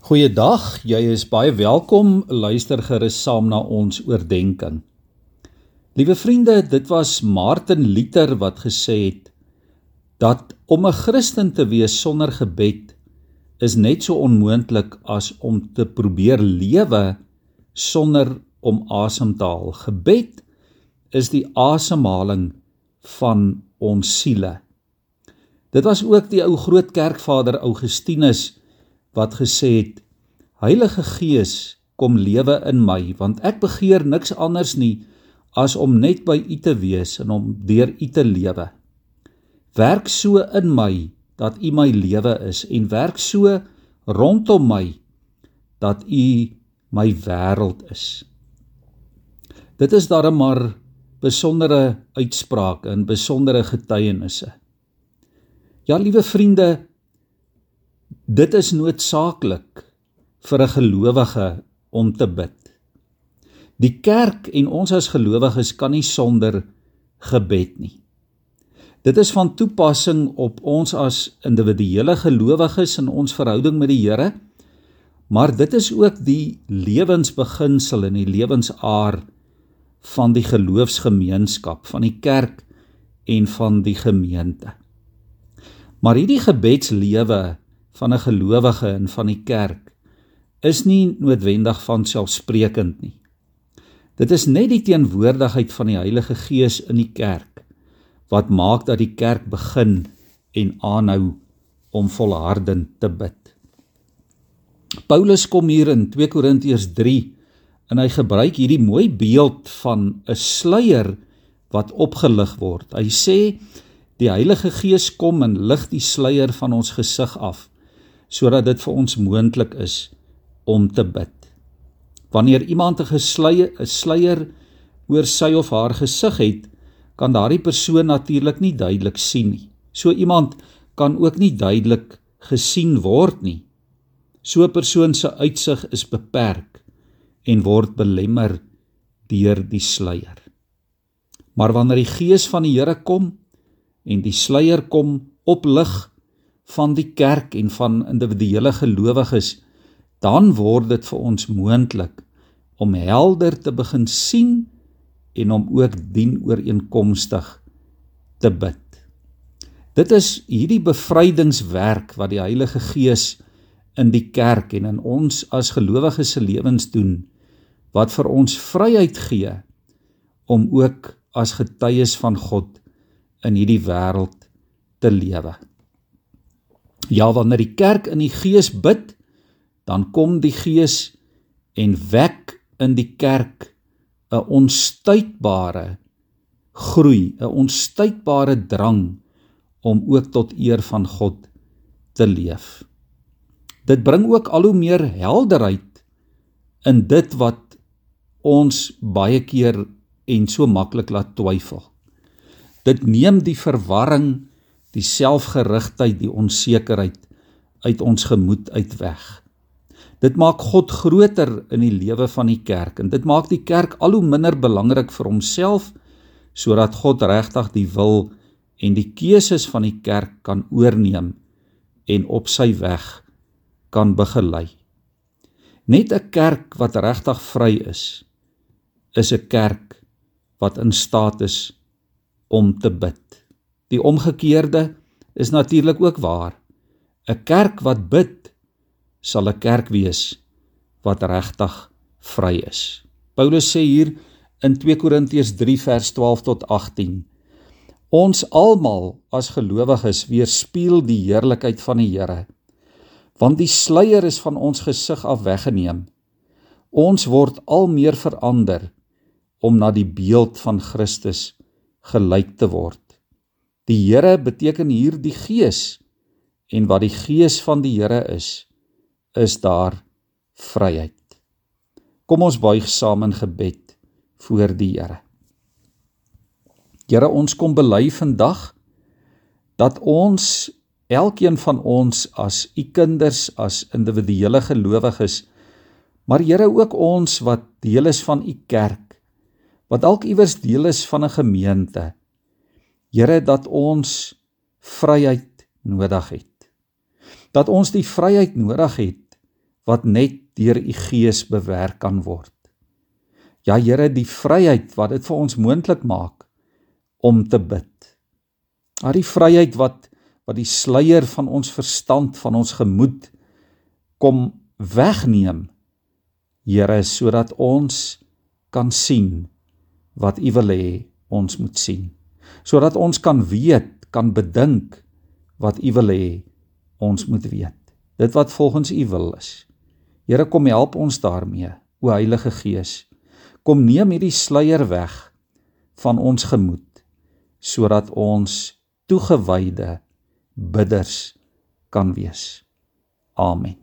Goeiedag, jy is baie welkom. Luister gerus saam na ons oordeenking. Liewe vriende, dit was Martin Luther wat gesê het dat om 'n Christen te wees sonder gebed is net so onmoontlik as om te probeer lewe sonder om asem te haal. Gebed is die asemhaling van ons siele. Dit was ook die ou groot kerkvader Augustinus wat gesê het Heilige Gees kom lewe in my want ek begeer niks anders nie as om net by U te wees en om deur U te lewe. Werk so in my dat U my lewe is en werk so rondom my dat U my wêreld is. Dit is darem maar besondere uitsprake en besondere getuienisse. Ja, liewe vriende, Dit is noodsaaklik vir 'n gelowige om te bid. Die kerk en ons as gelowiges kan nie sonder gebed nie. Dit is van toepassing op ons as individuele gelowiges in ons verhouding met die Here, maar dit is ook die lewensbeginsel en die lewensaar van die geloofsgemeenskap, van die kerk en van die gemeente. Maar hierdie gebedslewe van 'n gelowige en van die kerk is nie noodwendig van selfsprekend nie. Dit is net die teenwoordigheid van die Heilige Gees in die kerk wat maak dat die kerk begin en aanhou om volhardend te bid. Paulus kom hier in 2 Korintiërs 3 en hy gebruik hierdie mooi beeld van 'n sluier wat opgelig word. Hy sê die Heilige Gees kom en lig die sluier van ons gesig af sodat dit vir ons moontlik is om te bid. Wanneer iemand 'n gesluier 'n sluier oor sy of haar gesig het, kan daardie persoon natuurlik nie duidelik sien nie. So iemand kan ook nie duidelik gesien word nie. So 'n persoon se uitsig is beperk en word belemmer deur die sluier. Maar wanneer die gees van die Here kom en die sluier kom oplig van die kerk en van individuele gelowiges, dan word dit vir ons moontlik om helder te begin sien en om ook dien ooreenkomstig te bid. Dit is hierdie bevrydingswerk wat die Heilige Gees in die kerk en in ons as gelowiges se lewens doen wat vir ons vryheid gee om ook as getuies van God in hierdie wêreld te lewe. Ja, wanneer die kerk in die gees bid, dan kom die gees en wek in die kerk 'n onstuitbare groei, 'n onstuitbare drang om ook tot eer van God te leef. Dit bring ook al hoe meer helderheid in dit wat ons baie keer en so maklik laat twyfel. Dit neem die verwarring die selfgerigtheid, die onsekerheid uit ons gemoed uitweg. Dit maak God groter in die lewe van die kerk en dit maak die kerk al hoe minder belangrik vir homself sodat God regtig die wil en die keuses van die kerk kan oorneem en op sy weg kan begelei. Net 'n kerk wat regtig vry is, is 'n kerk wat in staat is om te bid. Die omgekeerde is natuurlik ook waar. 'n Kerk wat bid sal 'n kerk wees wat regtig vry is. Paulus sê hier in 2 Korintiërs 3 vers 12 tot 18: Ons almal as gelowiges weerspieël die heerlikheid van die Here. Want die sluier is van ons gesig af weggeneem. Ons word al meer verander om na die beeld van Christus gelyk te word. Die Here beteken hier die Gees en wat die Gees van die Here is, is daar vryheid. Kom ons buig saam in gebed voor die Here. Here, ons kom bely vandag dat ons elkeen van ons as u kinders as individuele gelowiges maar Here ook ons wat deel is van u kerk wat dalk iewers deel is van 'n gemeente Here dat ons vryheid nodig het. Dat ons die vryheid nodig het wat net deur u Gees bewerk kan word. Ja Here, die vryheid wat dit vir ons moontlik maak om te bid. Daar die vryheid wat wat die sluier van ons verstand, van ons gemoed kom wegneem. Here, sodat ons kan sien wat U wil hê ons moet sien. Sodat ons kan weet, kan bedink wat U wil hê ons moet weet. Dit wat volgens U wil is. Here kom help ons daarmee. O Heilige Gees, kom neem hierdie sluier weg van ons gemoed sodat ons toegewyde bidders kan wees. Amen.